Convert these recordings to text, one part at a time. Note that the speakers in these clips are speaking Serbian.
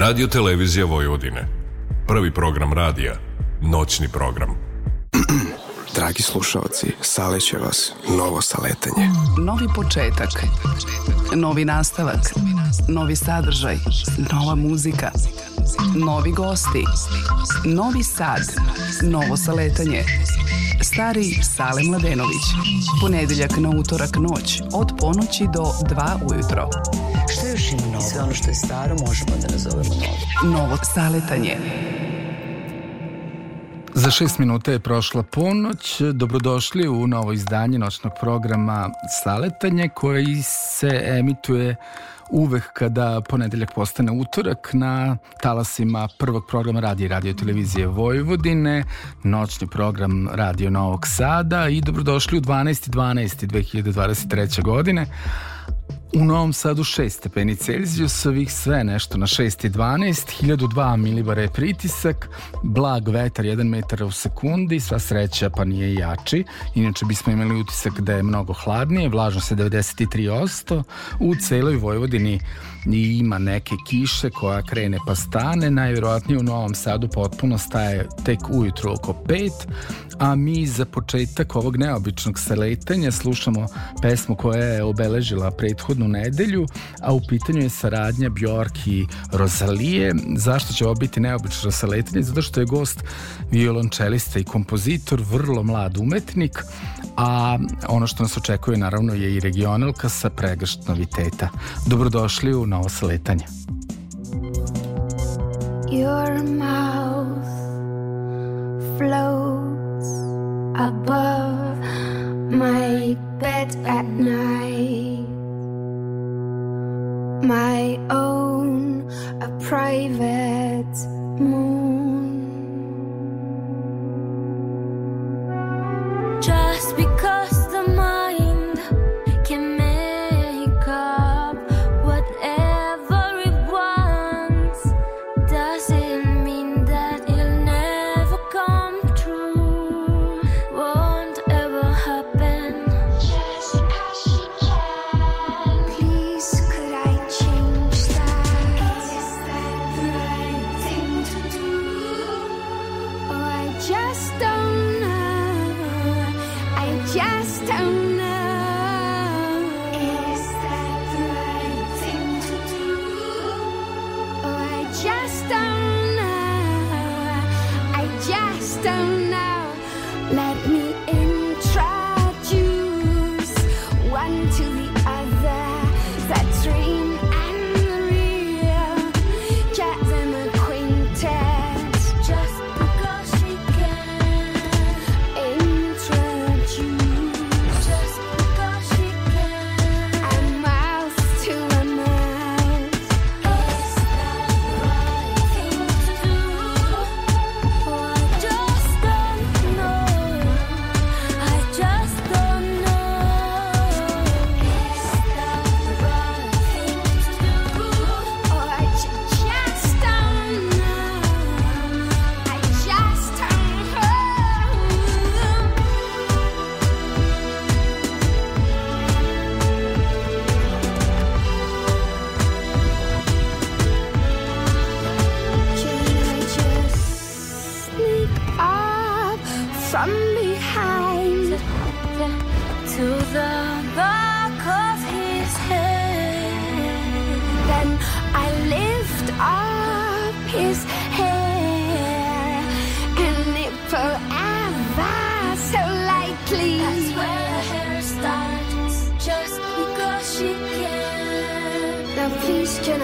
Radio Televizija Vojvodine. Prvi program radija. Noćni program. Dragi slušalci, saleće vas novo saletanje. Novi početak. Novi nastavak. Novi sadržaj. Nova muzika. Novi gosti. Novi sad. Novo saletanje. Stari Sale Mladenović. Ponedeljak na utorak noć od ponoći do 2 ujutro. Što još ima novo? Sve ono što je staro možemo da nazovemo novo. Novo saletanje. Za šest minuta je prošla ponoć. Dobrodošli u novo izdanje noćnog programa Saletanje koji se emituje uvek kada ponedeljak postane utorak na talasima prvog programa radija i radio televizije Vojvodine, noćni program Radio Novog Sada i dobrodošli u 12. 12. 2023. godine. U Novom Sadu 6 stepeni Celzijusovih, sve nešto na 6 i 12, 1002 milibara je pritisak, blag vetar 1 metar u sekundi, sva sreća pa nije jači, inače bismo imali utisak da je mnogo hladnije, vlažnost je 93%, u celoj Vojvodini i ima neke kiše koja krene pa stane, najverovatnije u Novom Sadu potpuno staje tek ujutru oko 5, a mi za početak ovog neobičnog saletanja slušamo pesmu koja je obeležila prethodnu nedelju, a u pitanju je saradnja Bjork i Rozalije. Zašto će ovo biti neobično saletanje? Zato što je gost violončelista i kompozitor, vrlo mlad umetnik, a ono što nas očekuje naravno je i regionalka sa pregršt noviteta. Dobrodošli u saletanje. Your mouth floats above my bed at night. My own, a private moon. Just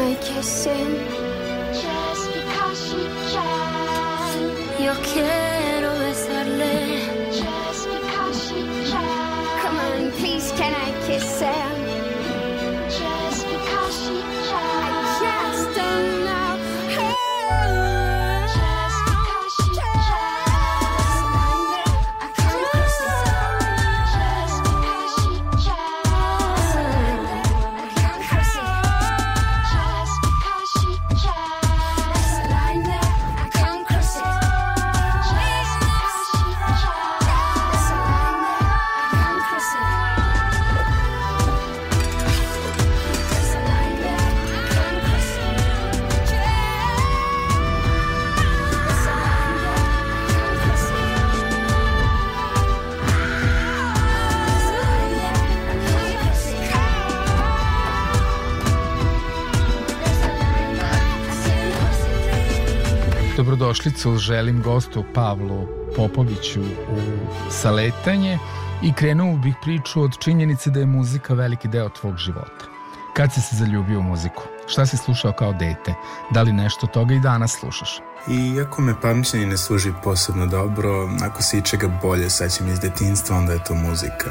my kissing Dobrodošlicu želim gostu Pavlu Popoviću u saletanje i krenuo bih priču od činjenice da je muzika veliki deo tvog života. Kad si se zaljubio u muziku? Šta si slušao kao dete? Da li nešto toga i danas slušaš? Iako me pamćenje ne služi posebno dobro, ako se ičega bolje sećam iz detinstva, onda je to muzika.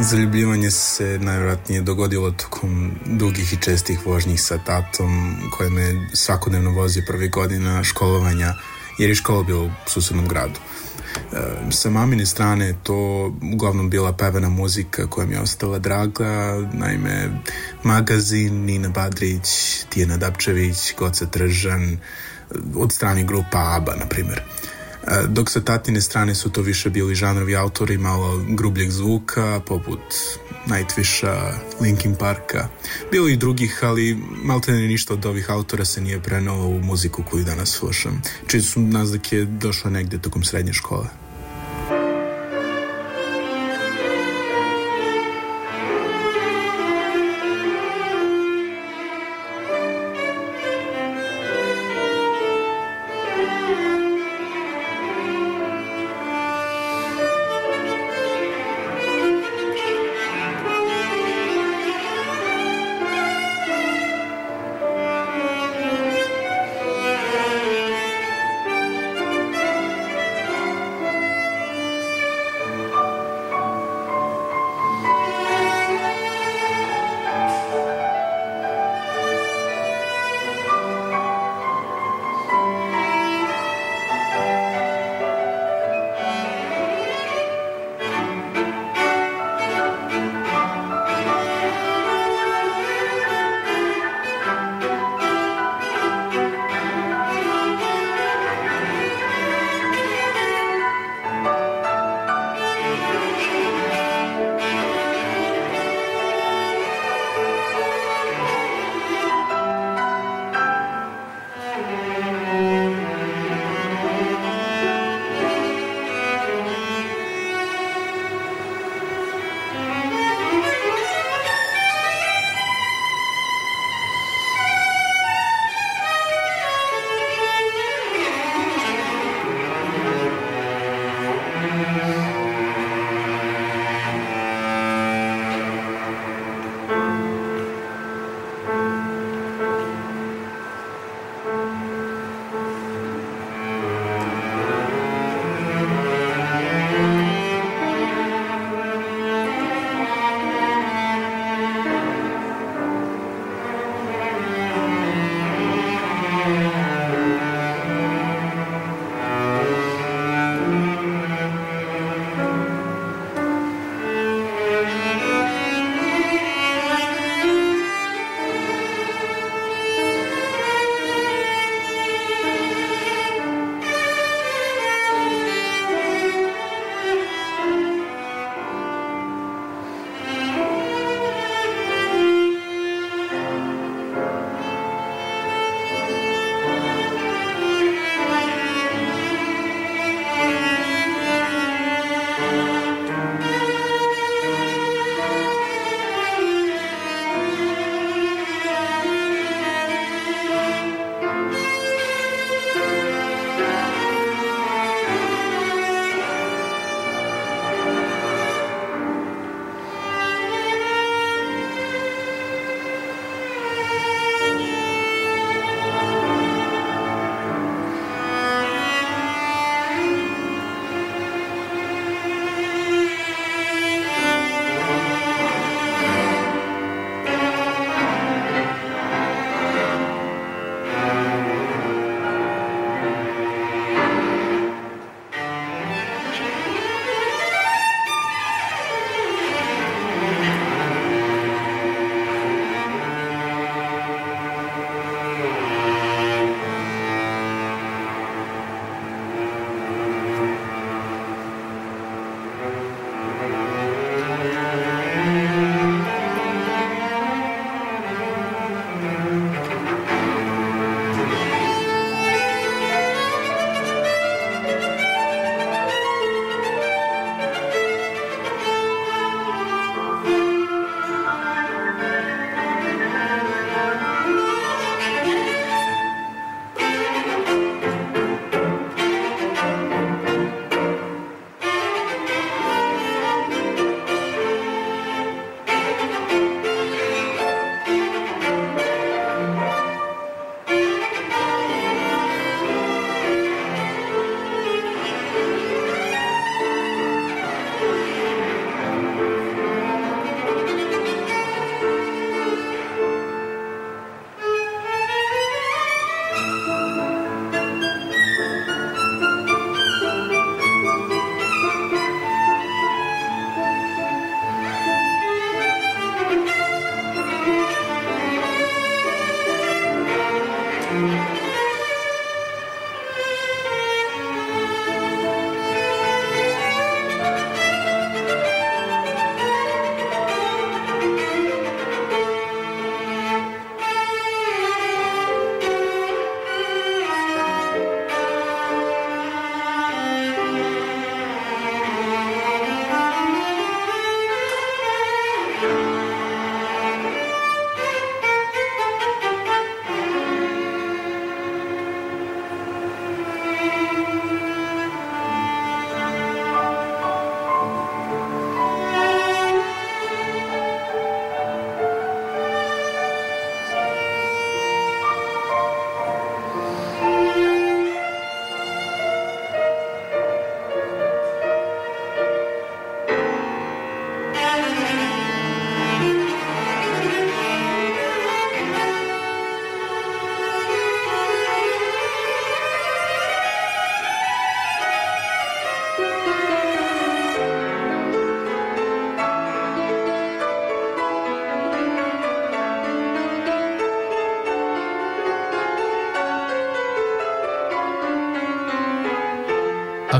Zaljubljivanje se najvjerojatnije dogodilo tokom dugih i čestih vožnjih sa tatom, koje me svakodnevno vozio prvi godina školovanja, jer je škola bila u susednom gradu. E, sa mamine strane to uglavnom bila pevana muzika koja mi je ostala draga, naime magazin, Nina Badrić, Tijena Dapčević, Goca Tržan, od strane grupa ABBA, na primjer. E, Dok sa tatine strane su to više bili žanrovi autori malo grubljeg zvuka, poput Nightwisha, Linkin Parka. Bilo i drugih, ali malte ne ništa od ovih autora se nije prenalo u muziku koju danas slušam. Čiji su naznake došle negde tokom srednje škole.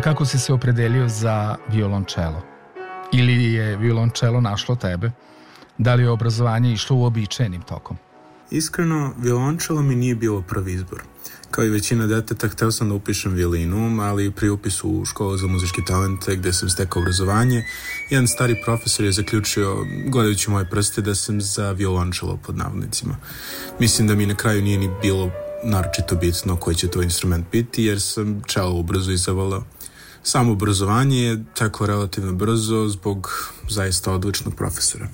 Kako si se opredelio za violončelo? Ili je violončelo našlo tebe? Da li je obrazovanje išlo uobičajenim tokom? Iskreno, violončelo mi nije bilo prvi izbor. Kao i većina deteta, hteo sam da upišem violinu, ali pri upisu u školu za muzičke talente gde sam stekao obrazovanje, jedan stari profesor je zaključio, gledajući moje prste, da sam za violončelo pod navodnicima. Mislim da mi na kraju nije ni bilo naročito bitno koji će to instrument biti, jer sam čelo ubrzo izavalao. Samo obrazovanje je teklo relativno brzo zbog zaista odličnog profesora.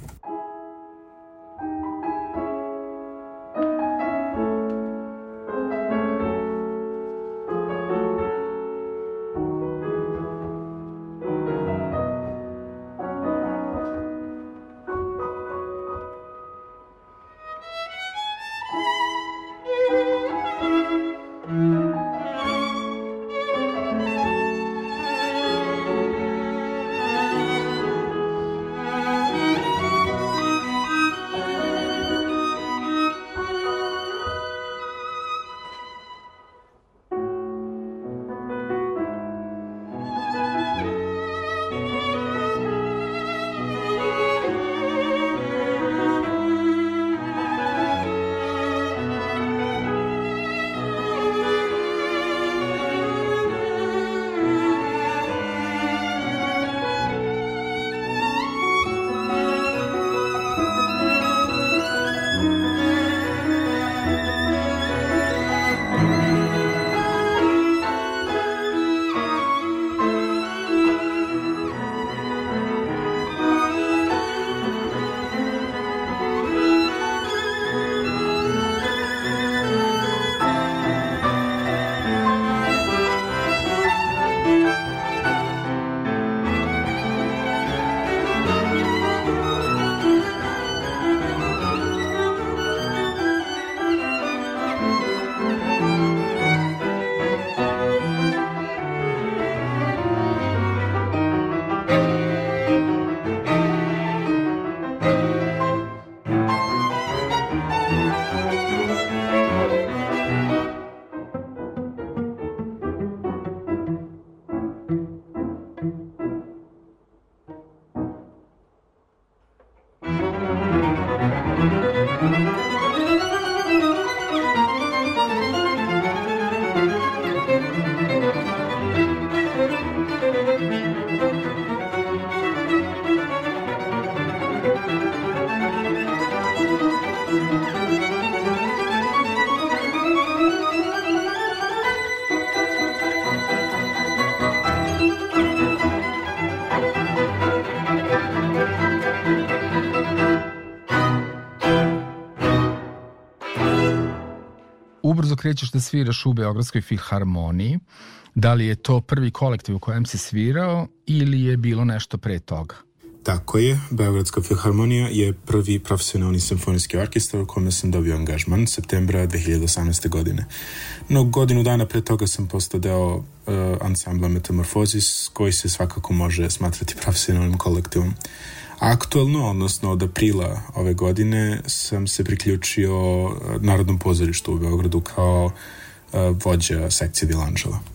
Krećeš da sviraš u Beogradskoj filharmoniji. Da li je to prvi kolektiv u kojem si svirao ili je bilo nešto pre toga? Tako je, Beogradska filharmonija je prvi profesionalni simfonijski orkestar u kome sam dobio angažman septembra 2018. godine. No godinu dana pre toga sam postao deo uh, ansambla Metamorfozis koji se svakako može smatrati profesionalnim kolektivom. Aktualno, odnosno od aprila ove godine, sam se priključio Narodnom pozorištu u Beogradu kao uh, vođa sekcije Vilanžela.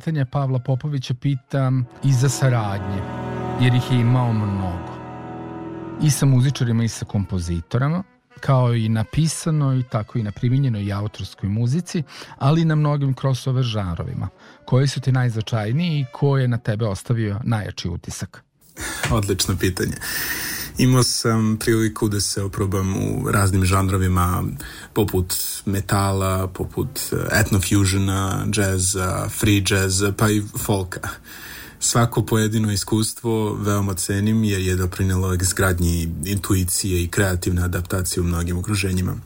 Letanja Pavla Popovića pitam i za saradnje, jer ih je imao mnogo. I sa muzičarima i sa kompozitorama, kao i na pisanoj, tako i na primjenjenoj i autorskoj muzici, ali i na mnogim crossover žanrovima. Koji su ti najznačajniji i ko je na tebe ostavio najjači utisak? Odlično pitanje. Imao sam priliku da se oprobam u raznim žanrovima poput metala, poput etnofusiona, džeza, free jazza, pa i folka. Svako pojedino iskustvo veoma cenim jer je doprinelo izgradnji intuicije i kreativne adaptacije u mnogim okruženjima. E,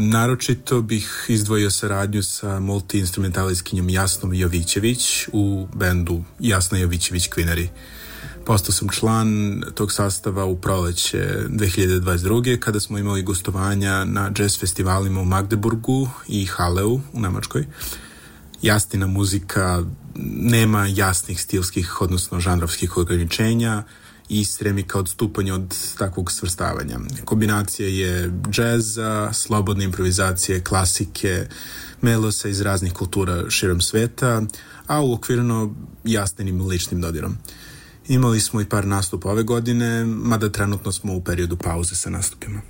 naročito bih izdvojio saradnju sa multi-instrumentaliskinjom Jasnom Jovićević u bendu Jasna Jovićević Kvinari. Postao sam član tog sastava u proleće 2022. kada smo imali gostovanja na jazz festivalima u Magdeburgu i Haleu u Nemačkoj. Jastina muzika nema jasnih stilskih, odnosno žanrovskih ograničenja i stremi ka odstupanju od takvog svrstavanja. Kombinacija je džeza, slobodne improvizacije, klasike, melosa iz raznih kultura širom sveta, a uokvirno jasnim ličnim dodirom. Imali smo i par nastupa ove godine, mada trenutno smo u periodu pauze sa nastupima.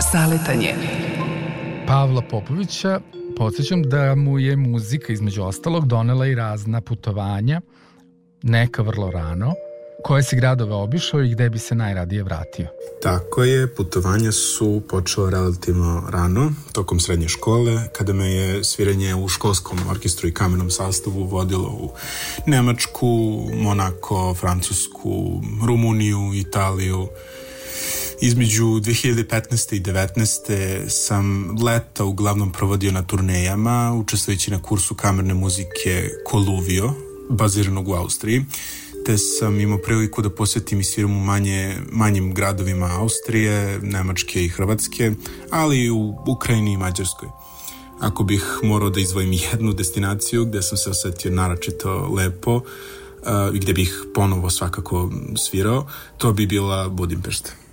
Saletanje. Pavla Popovića podsjećam da mu je muzika između ostalog donela i razna putovanja, neka vrlo rano, koje si gradove obišao i gde bi se najradije vratio. Tako je, putovanja su počela relativno rano, tokom srednje škole, kada me je sviranje u školskom orkestru i kamenom sastavu vodilo u Nemačku, Monako, Francusku, Rumuniju, Italiju. Između 2015. i 19. sam leta uglavnom provodio na turnejama, učestvujući na kursu kamerne muzike Koluvio, baziranog u Austriji te sam imao priliku da posetim i sviram u manje, manjim gradovima Austrije, Nemačke i Hrvatske, ali i u Ukrajini i Mađarskoj. Ako bih morao da izvojim jednu destinaciju gde sam se osetio naročito lepo uh, i gde bih ponovo svakako svirao, to bi bila Budimpešta.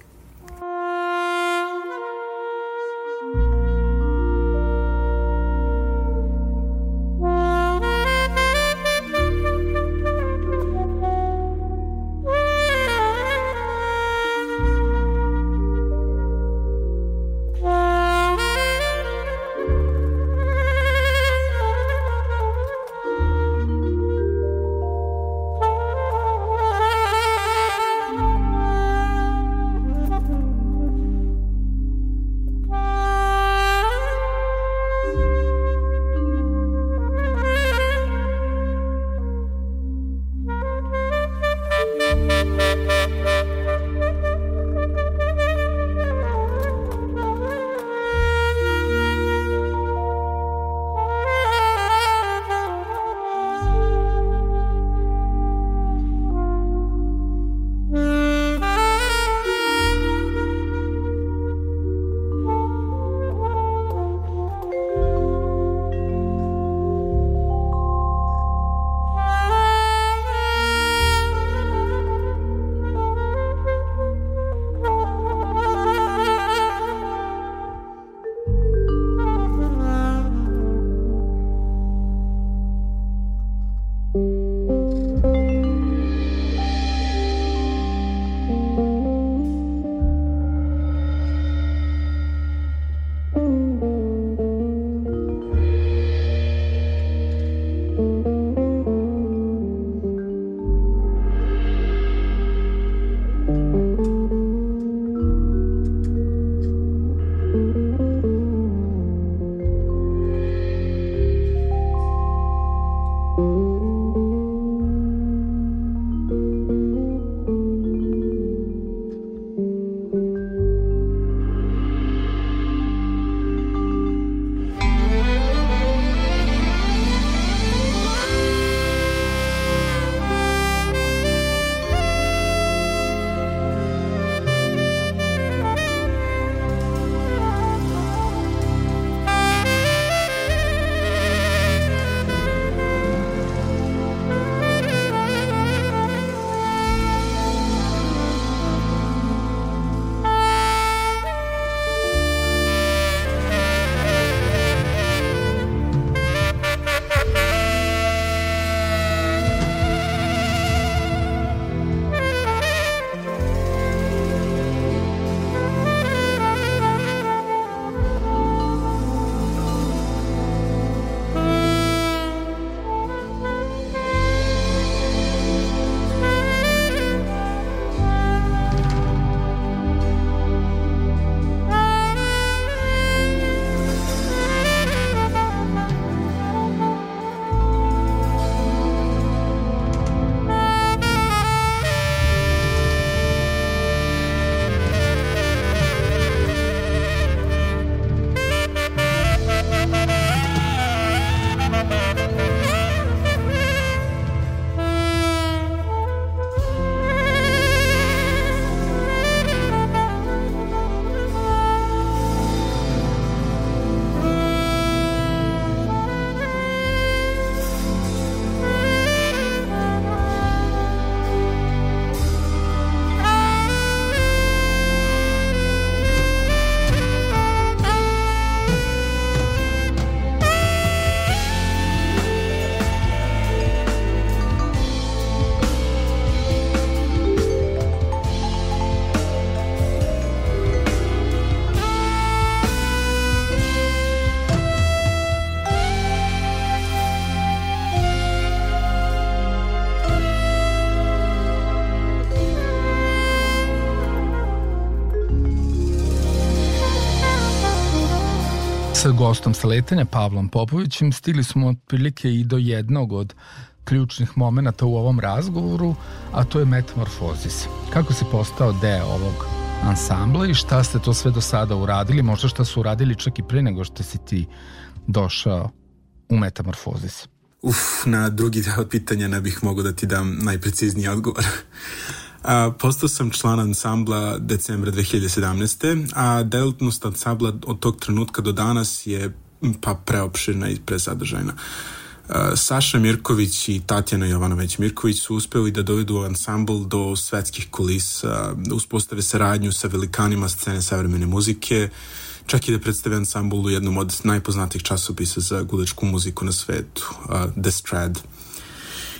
Sa gostom sa letanja Pavlom Popovićem stigli smo otprilike i do jednog od ključnih momenta u ovom razgovoru, a to je metamorfozis. Kako si postao deo ovog ansambla i šta ste to sve do sada uradili, možda šta su uradili čak i pre nego što si ti došao u metamorfozis? Uf, na drugi deo pitanja ne bih mogao da ti dam najprecizniji odgovor. A, postao sam član ansambla decembra 2017. A delatnost ansambla od tog trenutka do danas je pa preopširna i presadržajna. Saša Mirković i Tatjana Jovanović Mirković su uspeli da dovedu ansambl do svetskih kulisa, da uspostave saradnju sa velikanima scene savremene muzike, čak i da predstave ansambl u jednom od najpoznatijih časopisa za gudečku muziku na svetu, uh, The Strad.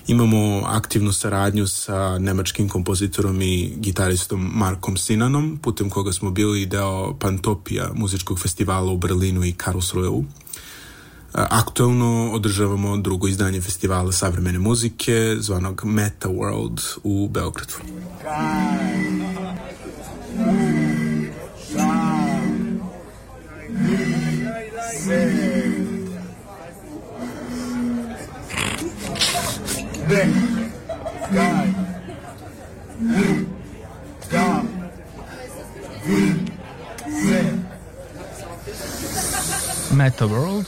Imamo aktivnu saradnju sa nemačkim kompozitorom i gitaristom Markom Sinanom, putem koga smo bili deo Pantopija muzičkog festivala u Berlinu i Karlsruheu. Aktuelno održavamo drugo izdanje festivala savremene muzike zvanog Meta World u Beogradu. Meta World,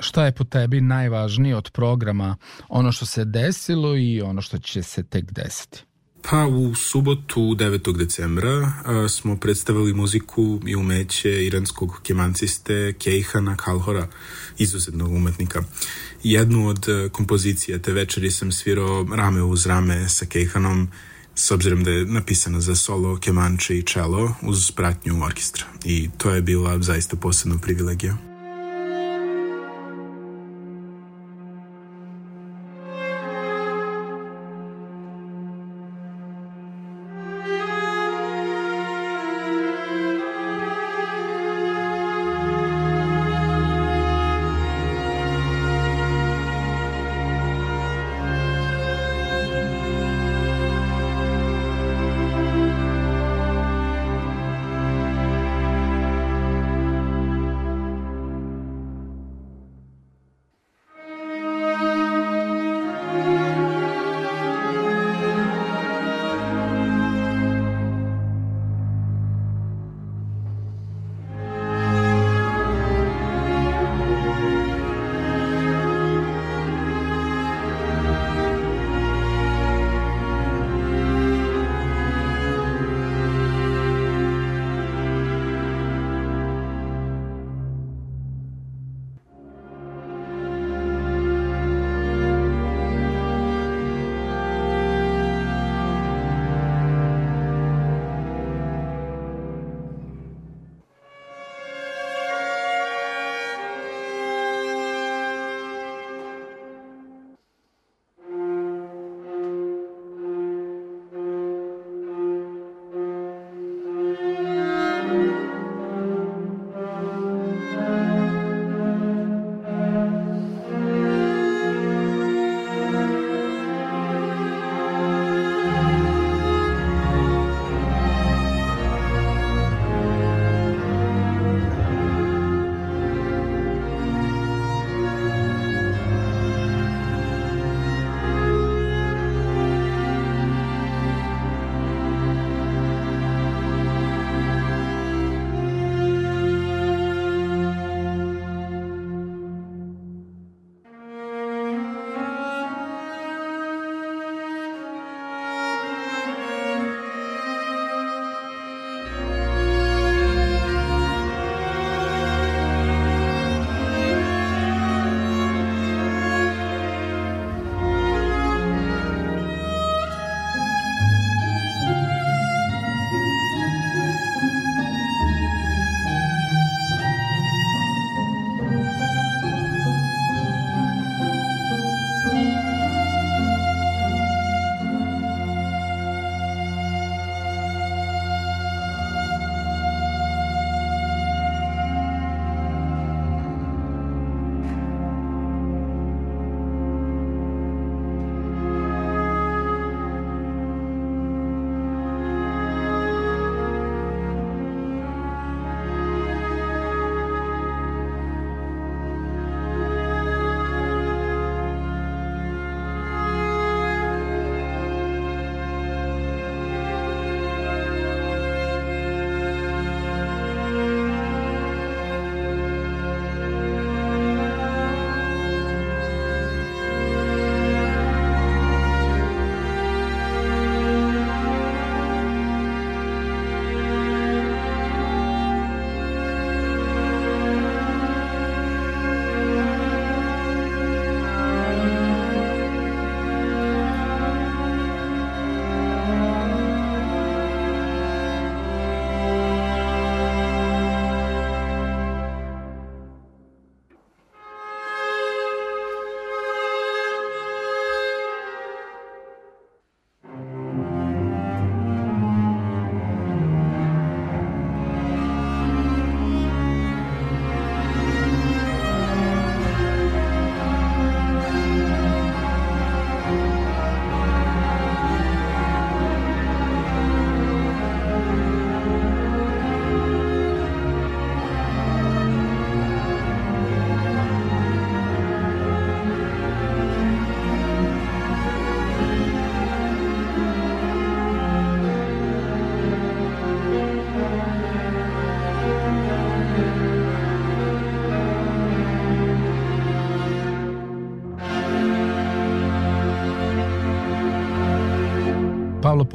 šta je po tebi najvažnije od programa, ono što se desilo i ono što će se tek desiti? Pa u subotu 9. decembra a, smo predstavili muziku i umeće iranskog kemanciste Kejhana Kalhora, izuzetnog umetnika. Jednu od a, kompozicija te večeri sam svirao rame uz rame sa Kejhanom, s obzirom da je napisana za solo, kemanče i čelo uz pratnju orkestra. I to je bila zaista posebna privilegija.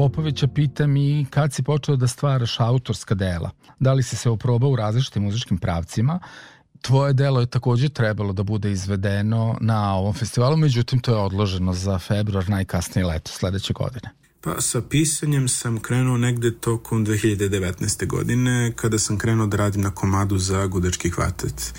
Popovića pitam i kad si počeo da stvaraš autorska dela? Da li si se oprobao u različitim muzičkim pravcima? Tvoje delo je takođe trebalo da bude izvedeno na ovom festivalu, međutim to je odloženo za februar, najkasnije leto sledeće godine. Pa sa pisanjem sam krenuo negde tokom 2019. godine kada sam krenuo da radim na komadu za gudački kvartet.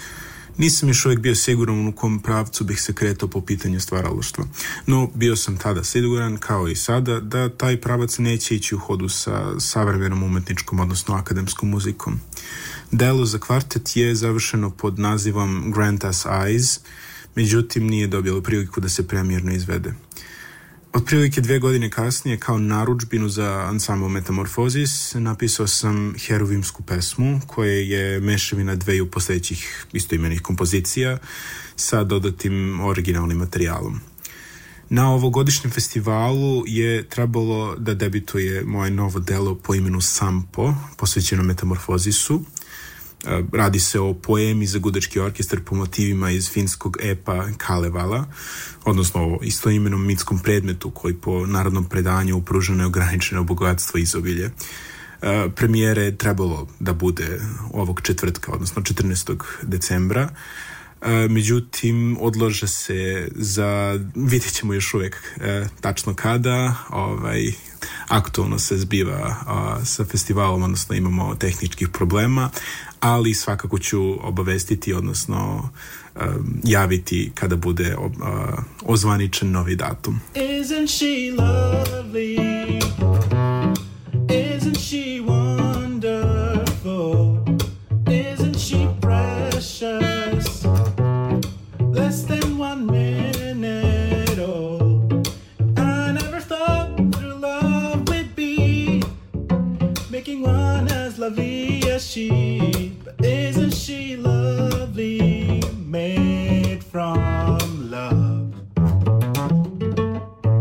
Nisam još uvijek bio siguran u kom pravcu bih se kretao po pitanju stvaralaštva. No, bio sam tada siguran, kao i sada, da taj pravac neće ići u hodu sa savremenom umetničkom, odnosno akademskom muzikom. Delo za kvartet je završeno pod nazivom Grant Us Eyes, međutim nije dobilo priliku da se premijerno izvede. Otprilike dve godine kasnije, kao naručbinu za ansambl Metamorfozis, napisao sam herovimsku pesmu, koja je mešavina dveju posledećih istoimenih kompozicija sa dodatim originalnim materijalom. Na ovogodišnjem festivalu je trebalo da debituje moje novo delo po imenu Sampo, posvećeno Metamorfozisu, Radi se o poemi za gudački orkestar po motivima iz finskog epa Kalevala, odnosno o istoimenom mitskom predmetu koji po narodnom predanju upruženo je ograničeno bogatstvo i izobilje. Premijere je trebalo da bude ovog četvrtka, odnosno 14. decembra, međutim odlože se za vidjet ćemo još uvek e, tačno kada ovaj, aktualno se zbiva a, sa festivalom odnosno imamo tehničkih problema ali svakako ću obavestiti odnosno um, javiti kada bude ob, a, ozvaničen novi datum Isn't she lovely? Isn't she wonderful?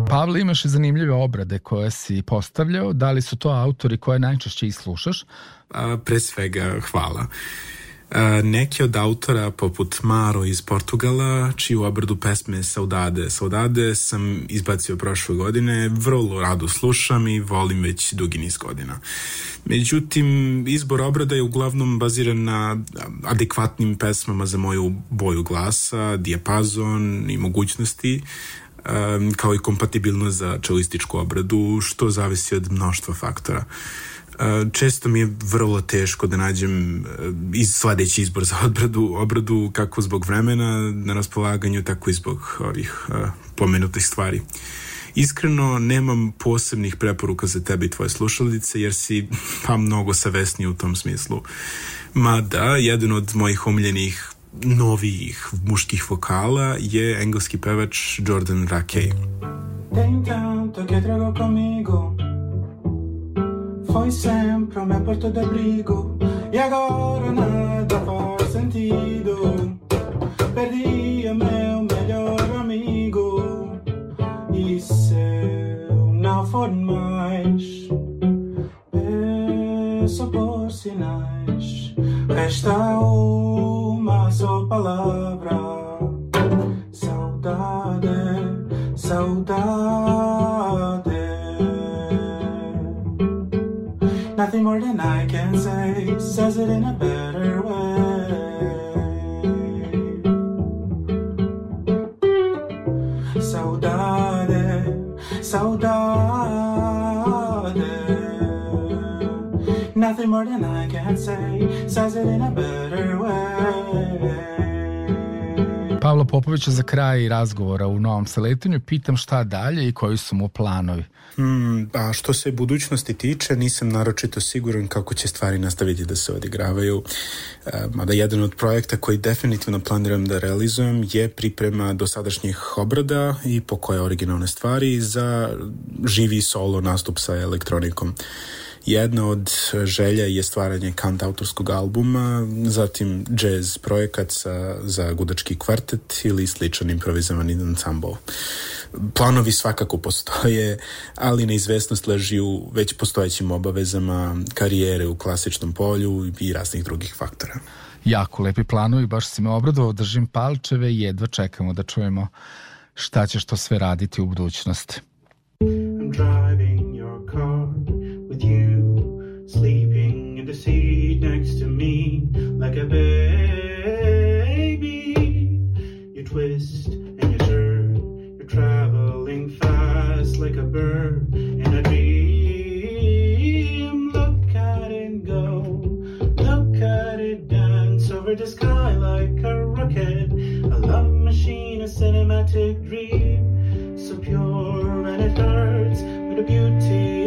Pavle, imaš i zanimljive obrade koje si postavljao. Da li su to autori koje najčešće i slušaš? A, pre svega hvala. Neki od autora poput Maro iz Portugala, čiju obradu pesme Saudade Saudade sam izbacio prošle godine, vrlo rado slušam i volim već dugi niz godina. Međutim, izbor obrada je uglavnom baziran na adekvatnim pesmama za moju boju glasa, dijapazon i mogućnosti, kao i kompatibilnost za čelističku obradu, što zavisi od mnoštva faktora. Često mi je vrlo teško da nađem uh, iz sledeći izbor za obradu, obradu kako zbog vremena na raspolaganju, tako i zbog ovih uh, pomenutih stvari. Iskreno, nemam posebnih preporuka za tebe i tvoje slušalice, jer si pa mnogo savesniji u tom smislu. Mada, jedan od mojih omiljenih novijih muških vokala je engleski pevač Jordan Rakey. Tem tanto che trago comigo Foi sempre o meu porto de abrigo. E agora nada faz sentido. Perdi o meu melhor amigo. E se eu não for mais Peço por sinais. Resta uma só palavra. Saudade, saudade. Nothing more than I can say says it in a better way. Saudade, saudade. Nothing more than I can say says it in a better way. Pavla Popovića za kraj razgovora u Novom Saletinju pitam šta dalje i koji su mu planovi. Hmm, a što se budućnosti tiče, nisam naročito siguran kako će stvari nastaviti da se odigravaju. E, mada jedan od projekta koji definitivno planiram da realizujem je priprema dosadašnjih obrada i po koje originalne stvari za živi solo nastup sa elektronikom. Jedna od želja je stvaranje kant autorskog albuma, zatim jazz projekat sa, za gudački kvartet ili sličan improvizovani ansambl. Planovi svakako postoje, ali neizvesnost leži u već postojećim obavezama karijere u klasičnom polju i raznih drugih faktora. Jako lepi planovi, baš si me obradovao, držim palčeve i jedva čekamo da čujemo šta ćeš to sve raditi u budućnosti. I'm driving your me like a baby. You twist and you turn, you're traveling fast like a bird in a dream. Look at it go, look at it dance over the sky like a rocket. A love machine, a cinematic dream, so pure and it hurts. with the beauty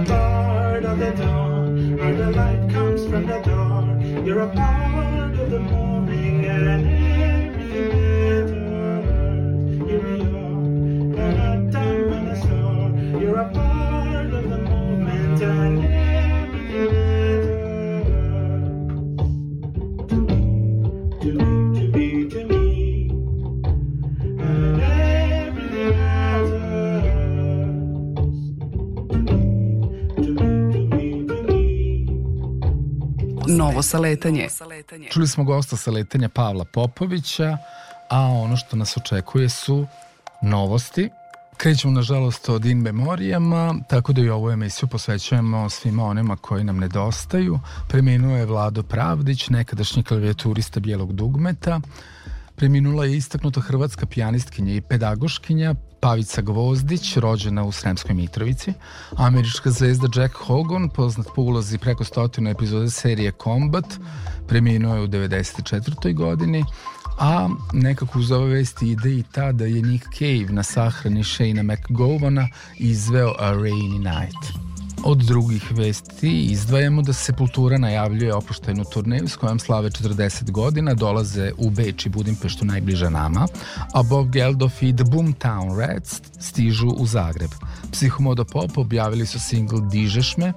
a part of the dawn, where the light comes from the dark. You're a part of the morning and everything matters. Here we are, and a time a star. You're a part of the moment and Novo saletanje. Čuli smo gosta sa letanja Pavla Popovića, a ono što nas očekuje su novosti. Krećemo nažalost od in memorijama, tako da i ovu emisiju posvećujemo svima onima koji nam nedostaju. Preminuo je Vlado Pravdić, nekadašnji klavijaturista bijelog dugmeta. Preminula je istaknuta hrvatska pijanistkinja i pedagoškinja Pavica Gvozdić, rođena u Sremskoj Mitrovici. Američka zvezda Jack Hogan, poznat po ulozi preko stotinu epizode serije Combat, preminuo je u 94. godini, a nekako uz ove vesti ide i ta da je Nick Cave na sahrani Shayna McGovana izveo A Rainy Night. Od drugih vesti izdvajamo da Sepultura najavljuje opuštajnu turneju s kojom slave 40 godina, dolaze u Beč i Budimpeštu najbliže nama, a Bob Geldof i The Boomtown Rats stižu u Zagreb. Psihomodo Pop objavili su single Dižeš me,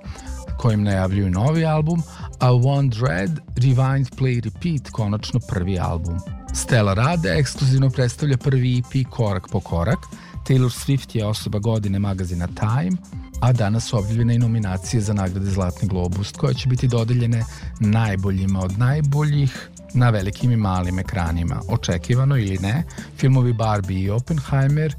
kojim najavljuju novi album, a One Dread Rewind Play Repeat konačno prvi album. Stella Rade ekskluzivno predstavlja prvi EP korak po korak, Taylor Swift je osoba godine magazina Time, a danas su objavljene i nominacije za nagrade Zlatni globus, koje će biti dodeljene najboljima od najboljih na velikim i malim ekranima. Očekivano ili ne, filmovi Barbie i Oppenheimer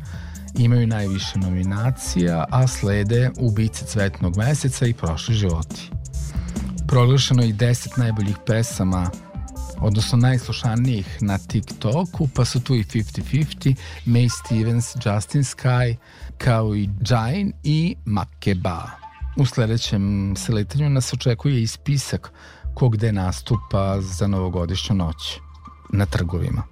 imaju najviše nominacija, a slede Ubice cvetnog meseca i Prošli životi. Proglašeno je i 10 najboljih pesama odnosno najslušanijih na TikToku, pa su tu i 50-50, May Stevens, Justin Sky, kao i Jain i Makeba. U sledećem seletanju nas očekuje i spisak ko gde nastupa za novogodišnju noć na trgovima.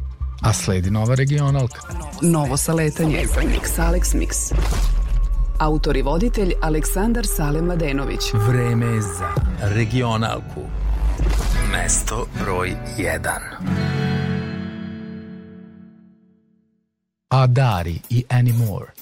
A sledi nova regionalka. Novo saletanje. Mix Alex Mix. Autor i voditelj Aleksandar Sale Mladenović. Vreme je za regionalku. Mesto broj 1. Adari i Anymore.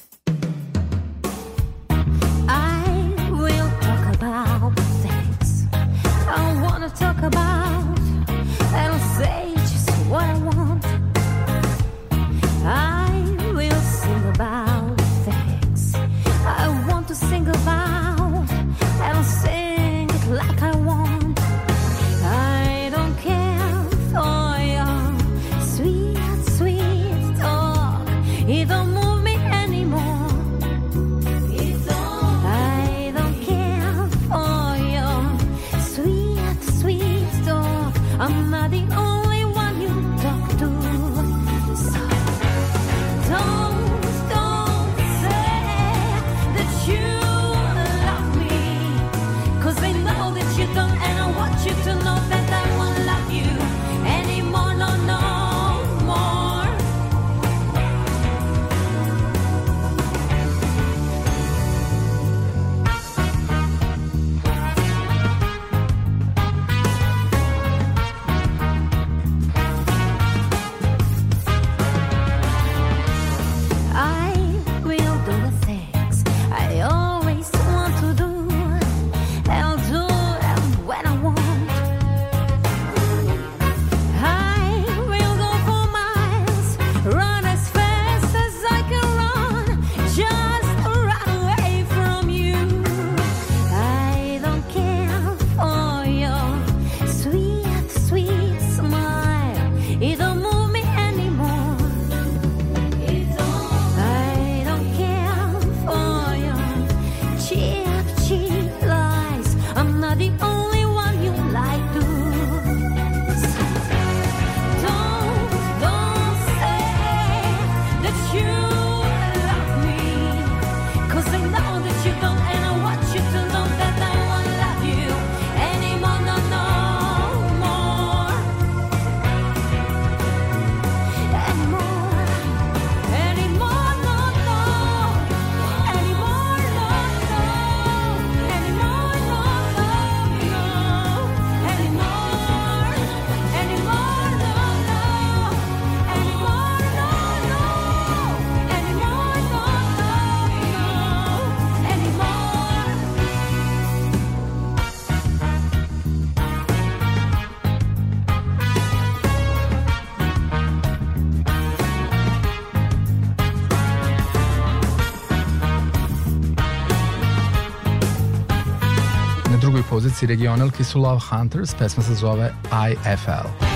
Poziciji regionalki su Love Hunters, pesma se zove IFL.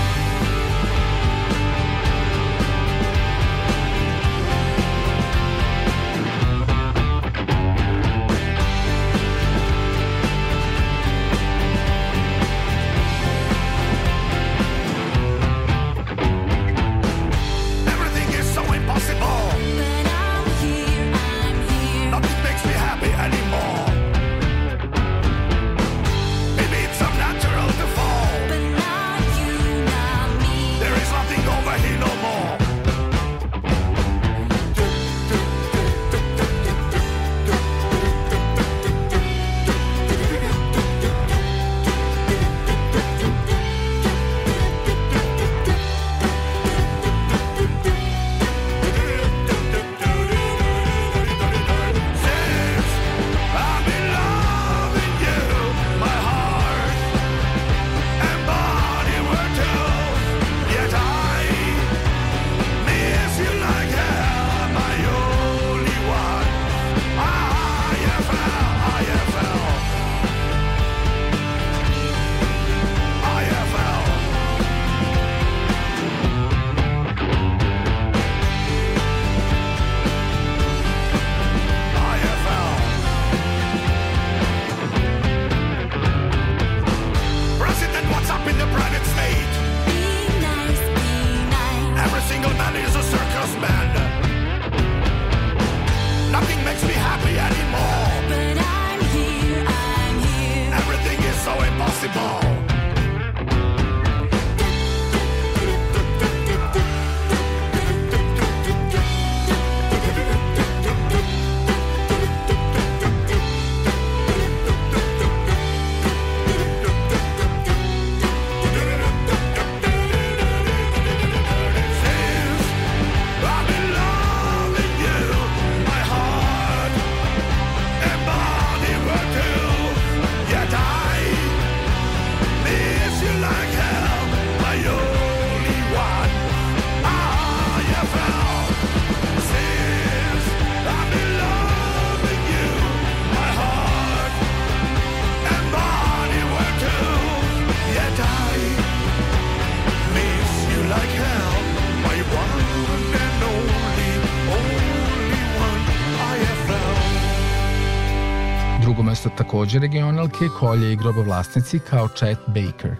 Mesto takođe regionalke, kolje i grobovlasnici kao Chet Baker.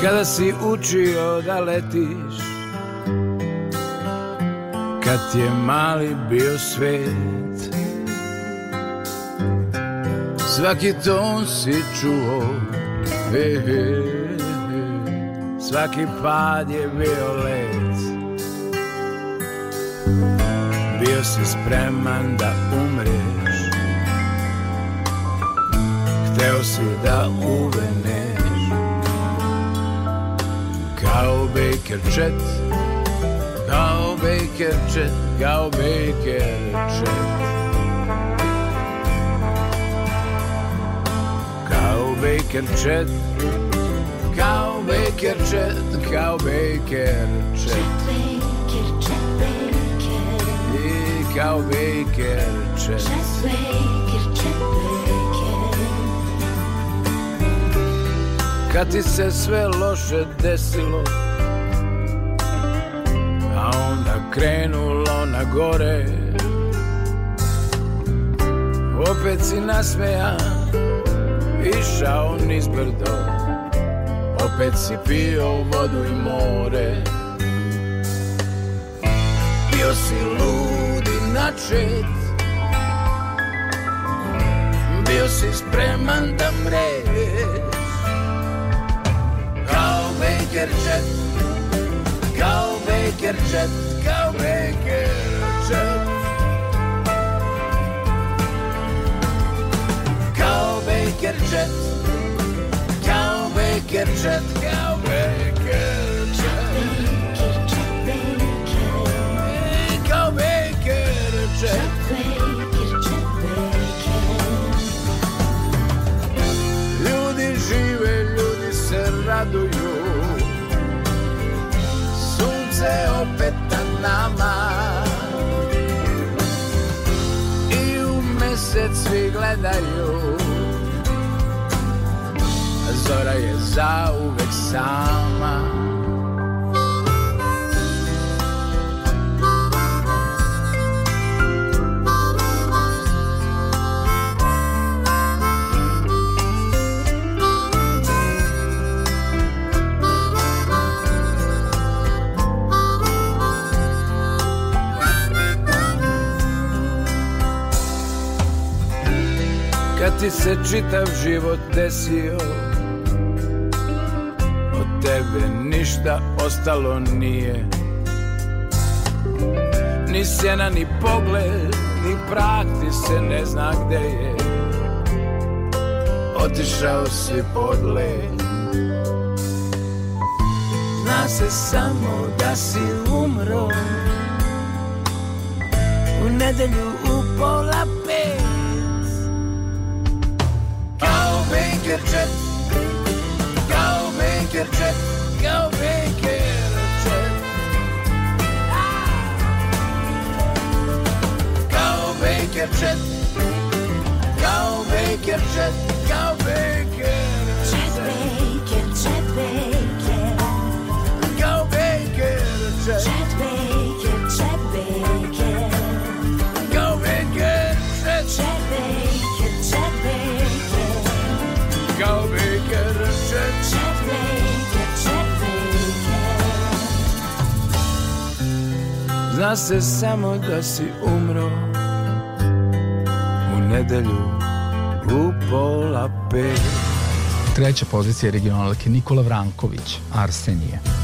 Kada si učio da letiš Kad je mali bio svet. Svaki ton si čuo he, he, he. Svaki pad je bio let. Bio si spreman da umreš. Hteo si da uveneš. Kao Baker Chet Kao Baker Chet Kao Baker Chet Kao Baker Chet Kao Baker Chet Kao Baker Chet. I kao Baker Chet Chet Baker, Chet Baker. Kad ti se sve loše desilo krenulo na gore. Opet si nasmejan Išao niz brdo. Opet si pio vodu i more. Bio si ludi načet Bio si spreman da mreš. Kao Baker Jet. Kao Baker Jet Baker Jet, Cow Baker Jet, Cow Baker Jet, Cow Baker Jet. Ljudi žive, ljudi se raduju, sunce opet. Svi gledaju. Zora je zauvek sama ti se čitav život desio. Od tebe ništa ostalo nije. Ni sjena, ni pogled, ni prah ti se ne zna gde je. Otišao si pod led Zna se samo da si umro. U nedelju u pola Jet Kao Baker. Jet Baker, Jet Baker Kao Baker. Jet Jet Baker, Jet Baker. Kao Baker Jet. Jet Baker, Jet Baker. Kao Baker Jet Baker. Zna se samo da si umro U nedelju Treća pozicija regionalke Nikola Vranković, Arsenije.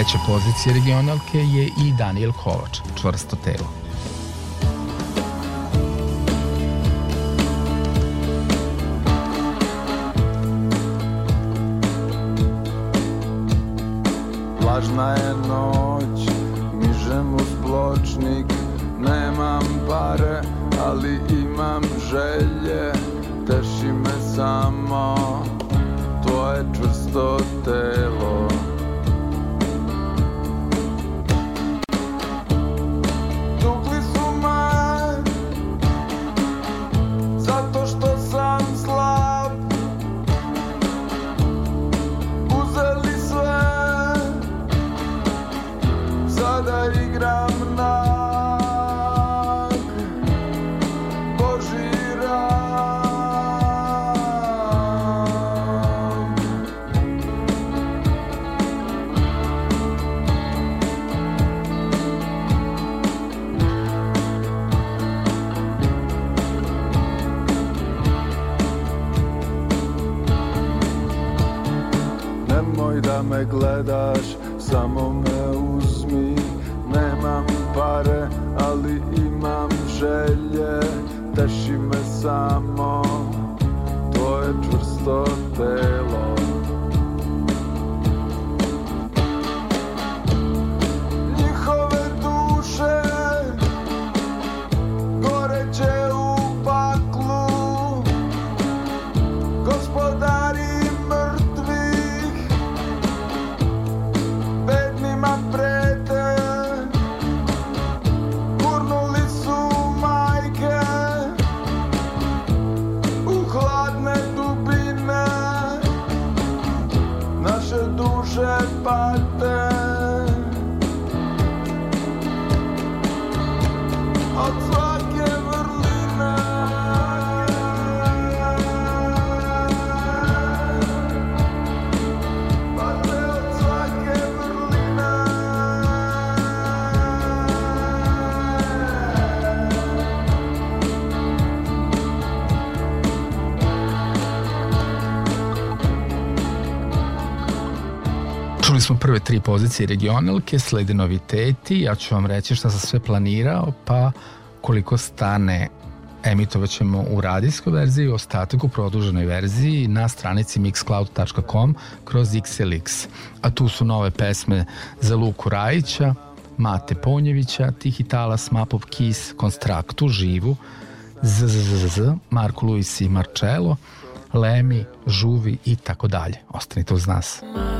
Treća pozicija regionalke je i Daniel Kovač, čvrsto telo. Prve tri pozicije regionalke, slede noviteti, ja ću vam reći šta sam sve planirao, pa koliko stane emitovat ćemo u radijskoj verziji, ostatak u produženoj verziji na stranici mixcloud.com kroz XLX. A tu su nove pesme za Luku Rajića, Mate Ponjevića, Tihi Talas, Mapov Kis, Konstraktu, Živu, ZZZZ, Marko Luis i Marcello, Lemi, Žuvi i tako dalje. Ostanite uz nas. Majica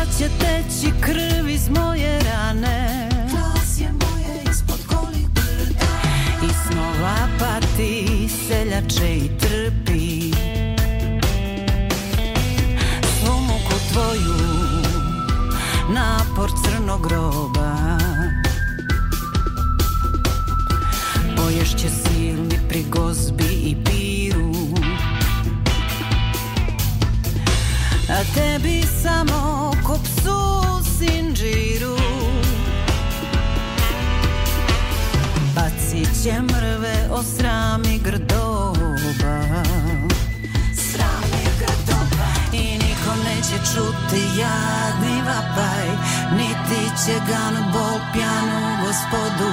Pa će teći krv iz moje rane? Glas je moje ispod golih brda I snova pati, seljače i trpi. Svu muku tvoju, napor crnog groba. Poješće silni pri gozbi i piru. A tebi samo džinđiru Bacit će mrve o srami grdoba. Srami grdoba. I nikom neće čuti jadni vapaj Niti će gan bol pjanu gospodu.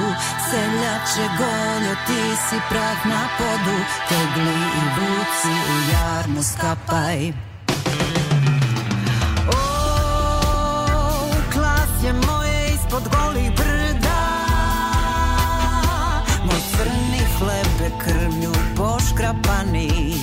Seljače goljo ti si prah na podu. Tegli i buci u jarmu skapaj. up.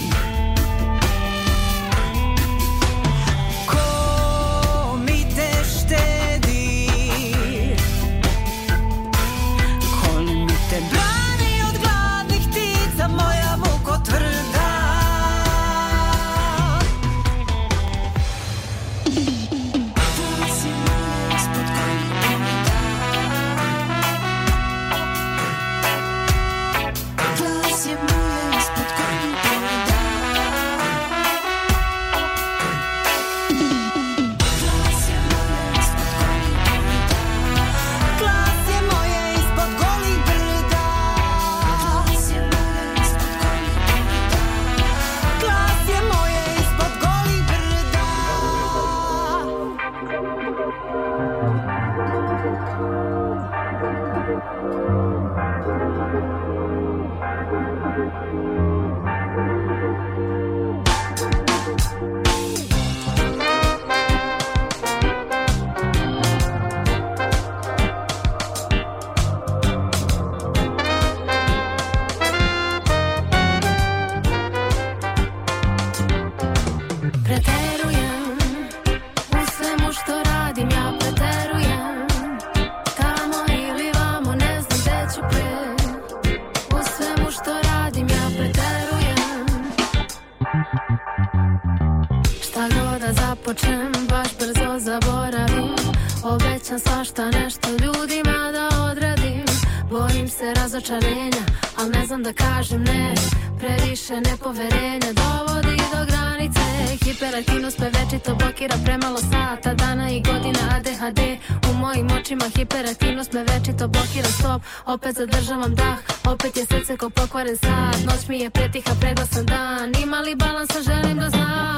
Razočarenja, al ne znam da kažem ne. Previše nepoverenja dovodi do granice. Hiperaktivnost me večito blokira premalo sata Dana i godina ADHD U mojim očima hiperaktivnost me večito blokira Stop, opet zadržavam dah Opet je srce ko pokvaren sat Noć mi je pretiha, preglasan dan. Ima li balansa, želim da znam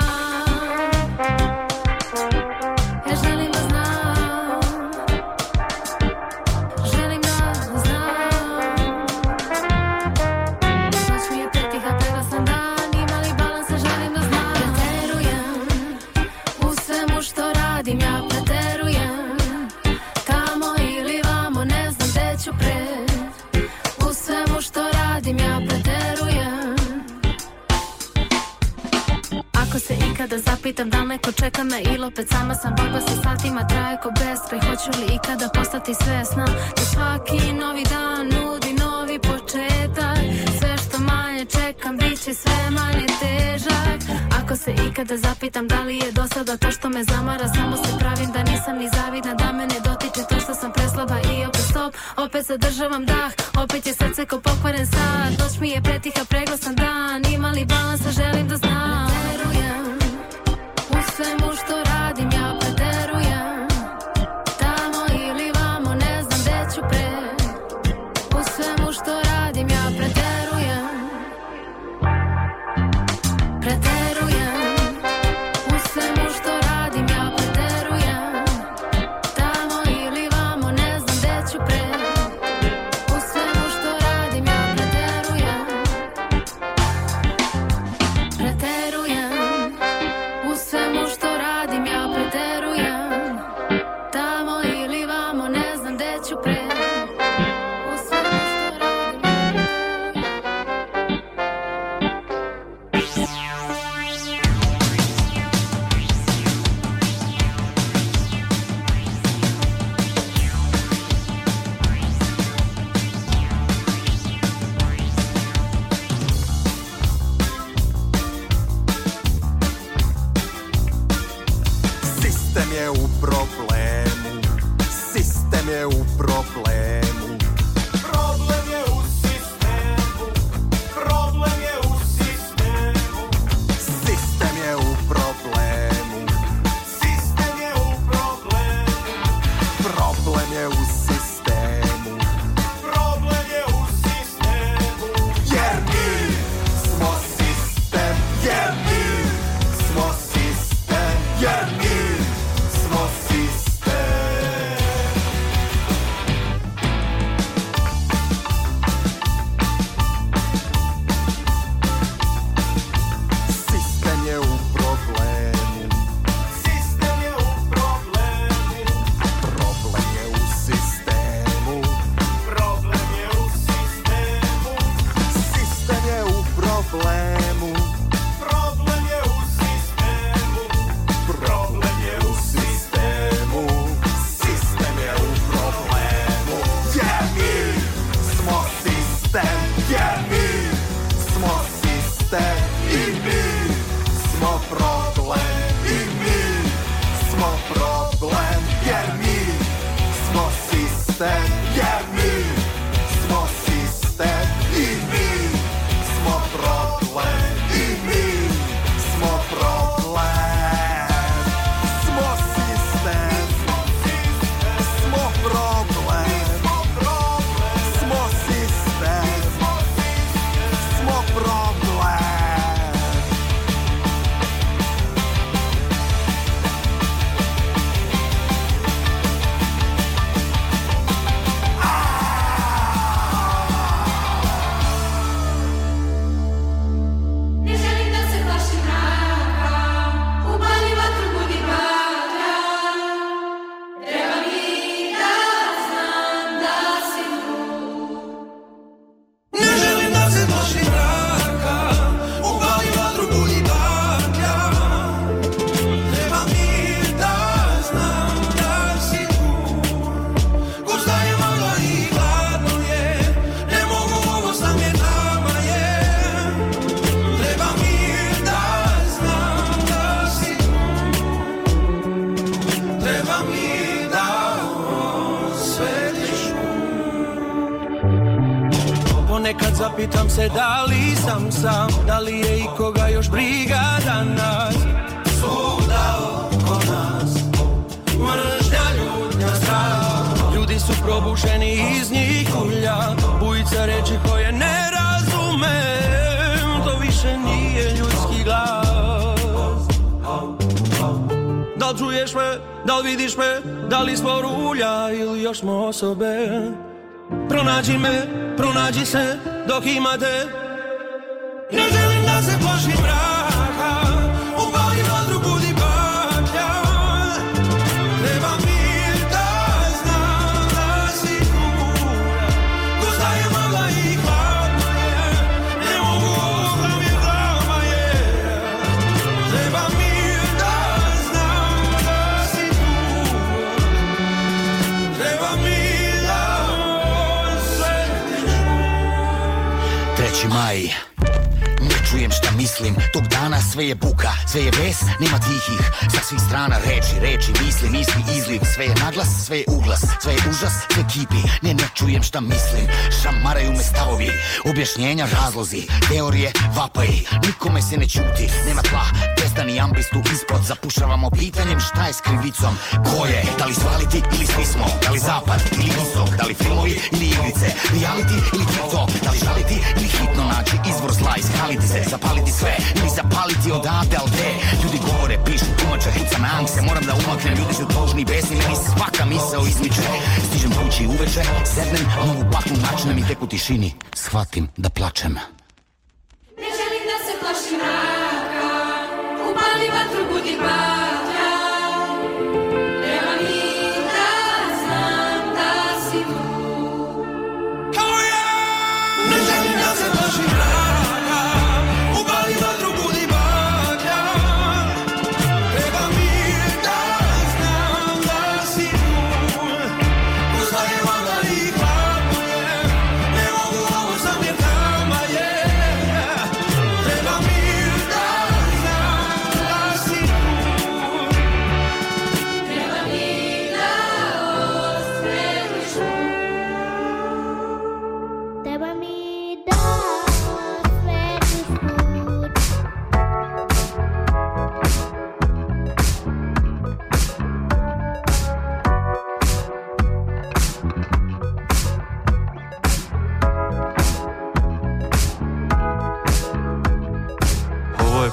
Ako se ikada zapitam da neko čeka me ili opet sama sam borba sa satima traje ko beskraj Hoću li ikada postati svesna da svaki novi dan nudi novi početak. Sve što manje čekam bit će sve manje težak Ako se ikada zapitam da li je dosada to što me zamara Samo se pravim da nisam ni zavidna da me ne dotiče to što sam preslaba I opet stop, opet zadržavam dah Opet je srce ko pokvaren sad Noć mi je pretiha, preglasan dan Ima li balansa, želim da znam. Verujem u svemu što Zapitam se da li sam sam Da li je ikoga još briga danas Svuda oko nas Mržnja, ljutnja, strah. Ljudi su probušeni iz njih ulja Bujica reči koje ne razumem. To više nije ljudski glas. Da li čuješ me, da li vidiš me Da li smo rulja ili još smo osobe? Pronađi me, pronađi se dok imate mislim, tog dana sve je buka, sve je ves, nema tihih. Sa svih strana reči, reči, misli, misli, izliv Sve je naglas, sve je uglas, sve je užas, sve kipi. Ne, ne čujem šta mislim, šamaraju me stavovi Objašnjenja, razlozi, teorije, vapaji. Nikome se ne čuti, nema tla, prestani ambistu ispod. Zapušavamo pitanjem šta je s krivicom. Ko je, da li svaliti ili svi smo? Da li zapad ili istok, da li filmovi ili igrice? Reality ili TikTok, da li žaliti ili hitno naći izvor zla? Iskaliti se, zapaliti sve ili zapaliti odavde al gde? Ljudi govore, pišu, tumače, hica me ankse Moram da umaknem, ljudi su tužni i besni Meni svaka misao izmiče. Stižem kući uveče, sednem, novu paknu načnem I tek u tišini shvatim da plačem. Ne želim da se plašim Mali va trugu di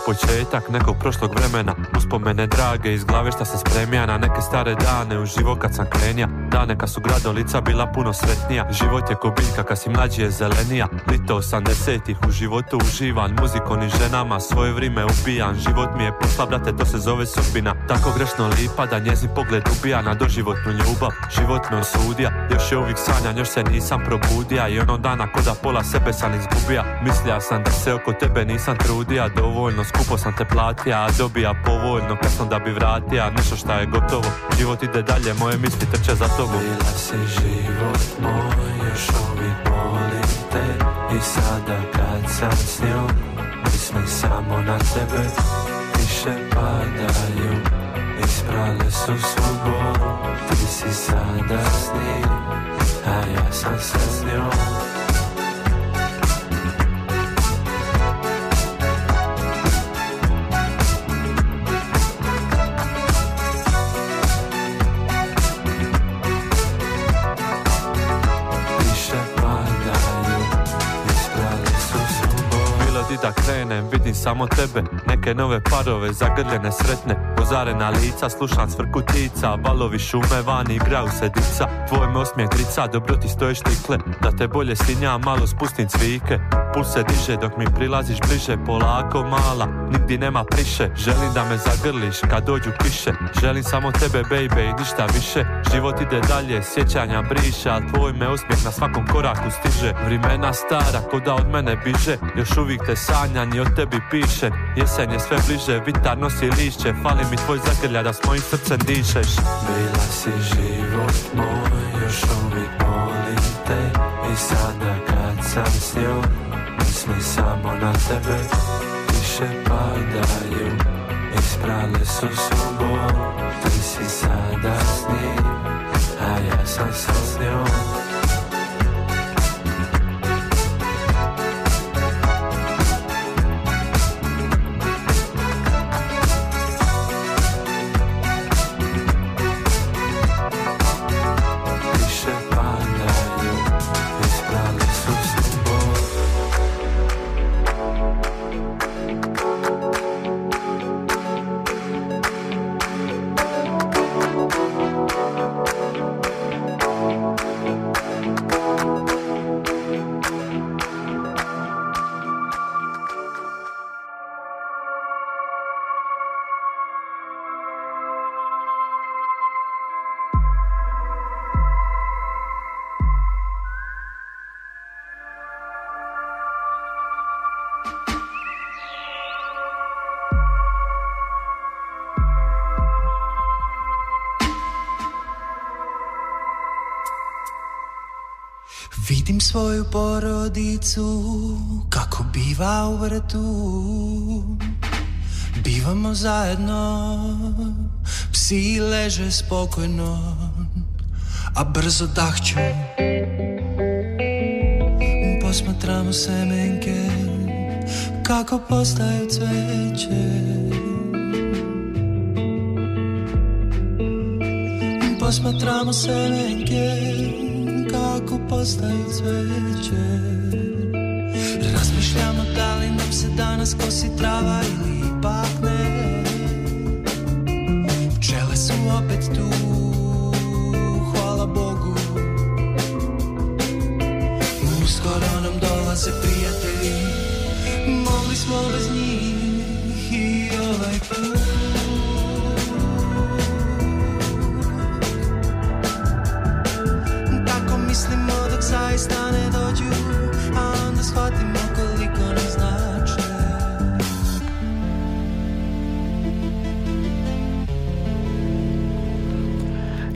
početak nekog prošlog vremena. Uspomene drage iz glave šta sam spremija Na neke stare dane u živo kad sam krenija. Dane kad su gradolica bila puno sretnija. Život je ko biljka kad si mlađi je zelenija. Lito 80-ih u životu uživan Muzikom i ženama. Svoje vrime ubijan Život mi je posla brate to se zove sudbina. Tako grešno lipa da njezin pogled ubija Na doživotnu ljubav. Život me osudija Još je uvijek sanjan još se nisam probudija I ono dana ko da pola sebe sam izgubija Mislija sam da se oko tebe nisam trudija Dovoljno skupo sam te platija A dobija povoljno kad sam da bi vratija Nešto šta je gotovo. Život ide dalje moje misli trče za tobom. Bila si život moj, još uvijek volim te. I sada kad sam s njom, mislim samo na tebe. Kiše padaju, isprale su svu bol. Ti si sada s njim, a ja sam se s njom da krenem, vidim samo tebe. Neke nove parove, zagrljene sretne Pozarena lica, slušam svrku tica. Valovi šume, vani igraju se dica. Tvoj me osmijeh drica, dobro ti stoje štikle. Da te bolje sinja, malo spustim cvike Puls se diže dok mi prilaziš bliže. Polako mala, nigdje nema priše. Želim da me zagrliš kad dođu kiše. Želim samo tebe baby i ništa više. Život ide dalje, sjećanja briše Al tvoj me osmijeh na svakom koraku stiže. Vrimena stara, ko da od mene biže. Još uvijek te sanjan i o tebi piše. Jesen je sve bliže, vitar nosi lišće. Fali mi tvoj zagrlja da s mojim srcem dišeš. Bila si život moj, još uvijek volim te. I sada kad sam s njom, mislim samo na tebe Kiše padaju, isprale su svu Ti si sada s njim, a ja sam sa s njom svoju porodicu. Kako biva u vrtu Bivamo zajedno, psi leže spokojno A brzo dahću. Posmatramo semenke kako postaju cveće. Posmatramo semenke kako postaju cveće Razmišljamo da li nam se danas kosi trava ili ipak ne. Pčele su opet tu, hvala Bogu. Uskoro nam dolaze prijatelji Mogli smo bez njih i ovaj put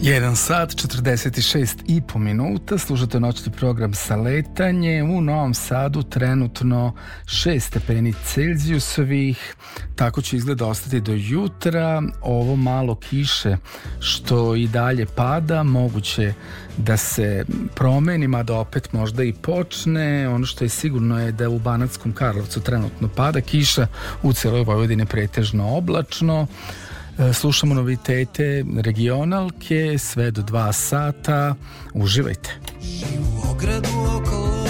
1 sat 46 i po minuta. Služate noćni program sa letanje u Novom Sadu trenutno 6 stepeni Celzijusovih tako će izgleda ostati do jutra. Ovo malo kiše što i dalje pada moguće da se promeni mada opet možda i počne. Ono što je sigurno je da u Banatskom Karlovcu trenutno pada kiša. U celoj Vojvodini pretežno oblačno. Slušamo novitete regionalke sve do dva sata. Uživajte. U ogradu okolo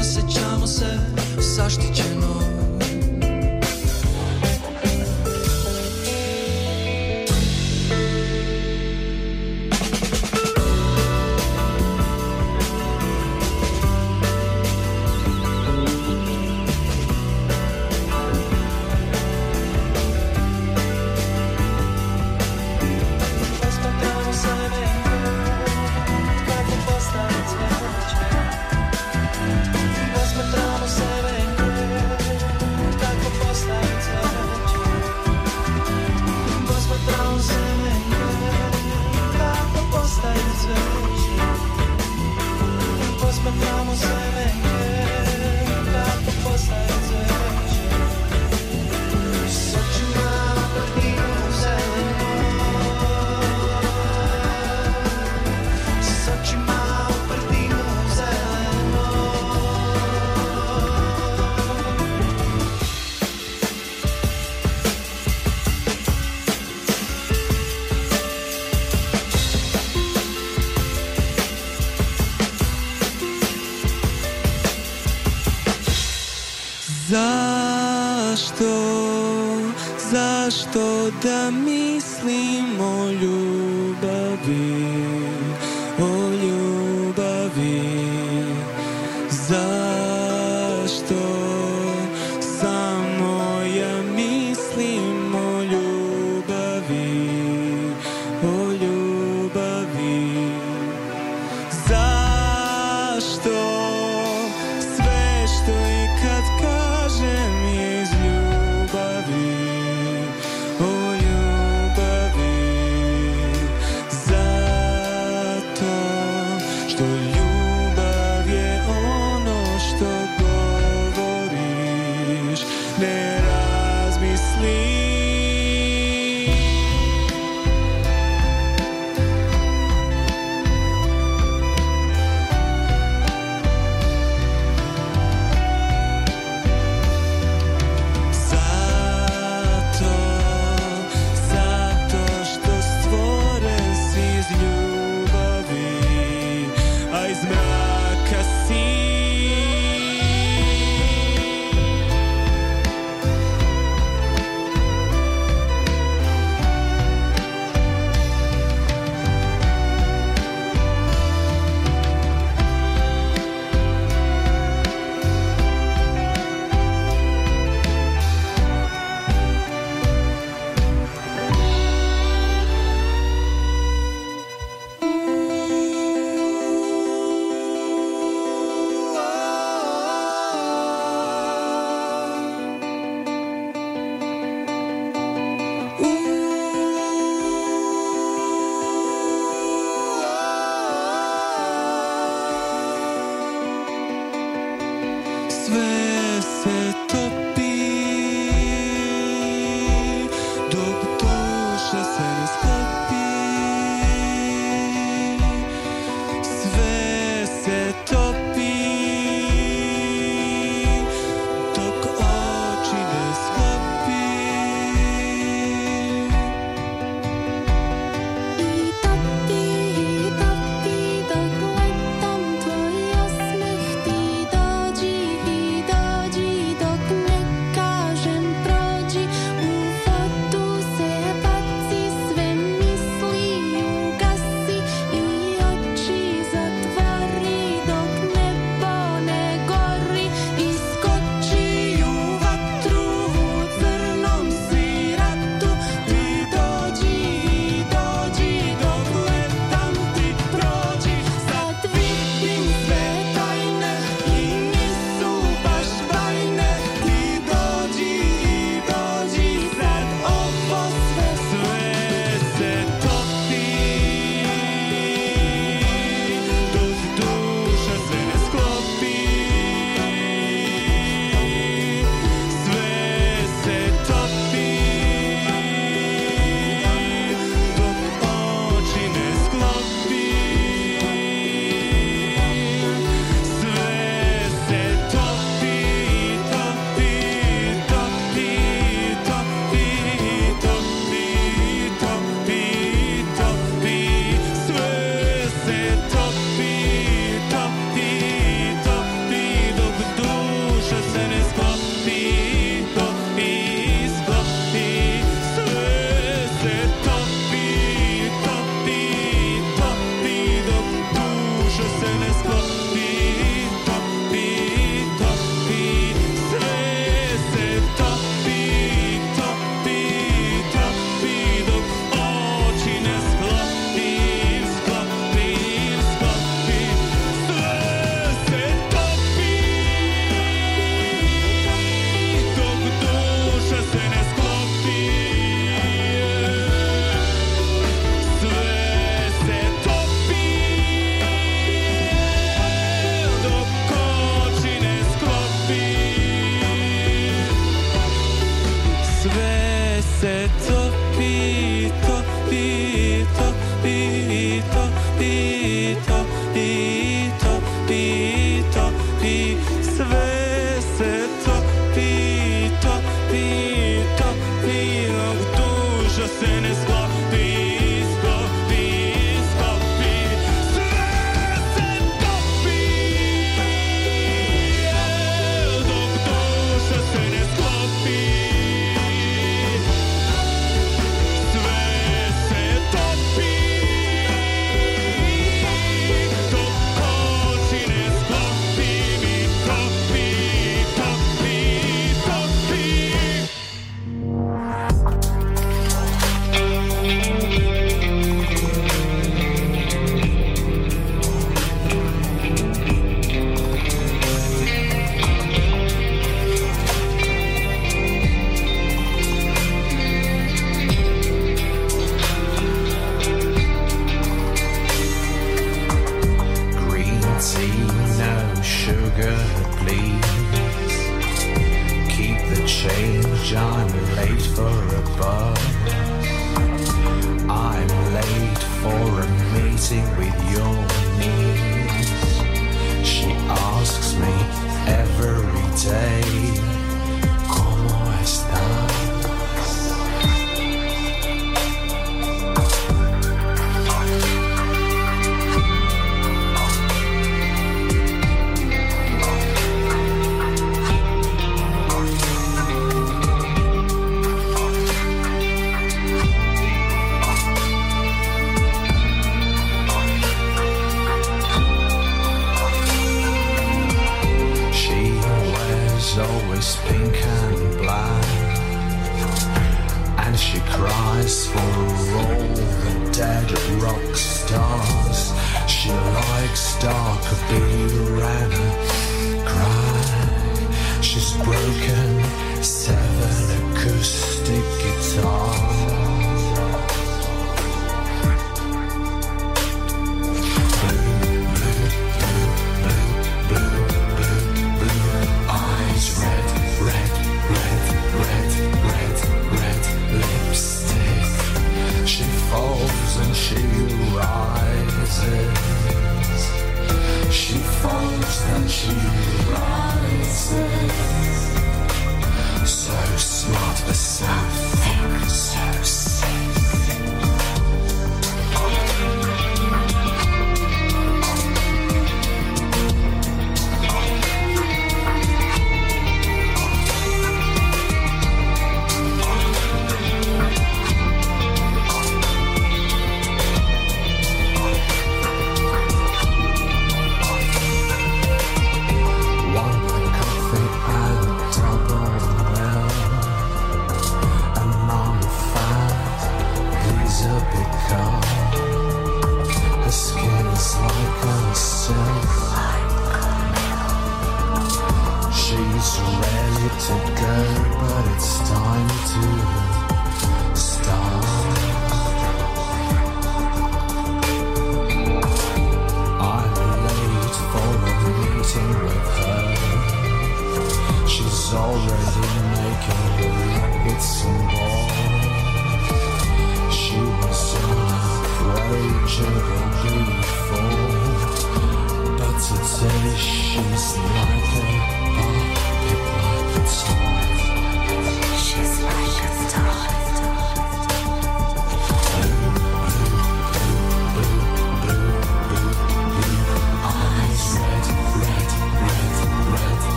Osjećamo se zaštićeno Posmatramo sebe kako zašto da mislim o ljubavi,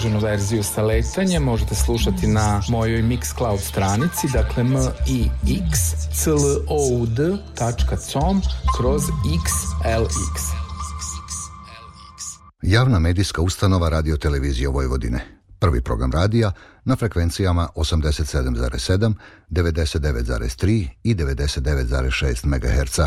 Produženu verziju sa letanjem možete slušati na mojoj Mixcloud stranici, dakle m i x c l o u d.com kroz xlx. Javna medijska ustanova Radio Televizije Vojvodine. Prvi program radija na frekvencijama 87,7, 99,3 i 99,6 MHz.